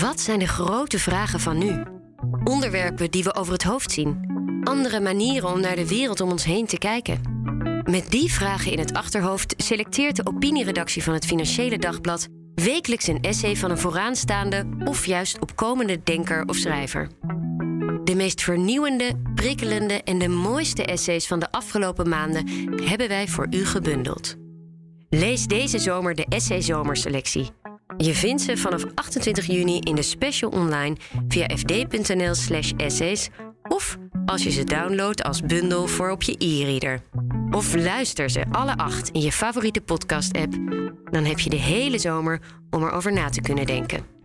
Wat zijn de grote vragen van nu? Onderwerpen die we over het hoofd zien. Andere manieren om naar de wereld om ons heen te kijken. Met die vragen in het achterhoofd selecteert de opinieredactie van het Financiële Dagblad wekelijks een essay van een vooraanstaande of juist opkomende denker of schrijver. De meest vernieuwende, prikkelende en de mooiste essays van de afgelopen maanden hebben wij voor u gebundeld. Lees deze zomer de Essay Zomerselectie. Je vindt ze vanaf 28 juni in de special online via fd.nl/slash essays of als je ze downloadt als bundel voor op je e-reader. Of luister ze alle acht in je favoriete podcast-app. Dan heb je de hele zomer om erover na te kunnen denken.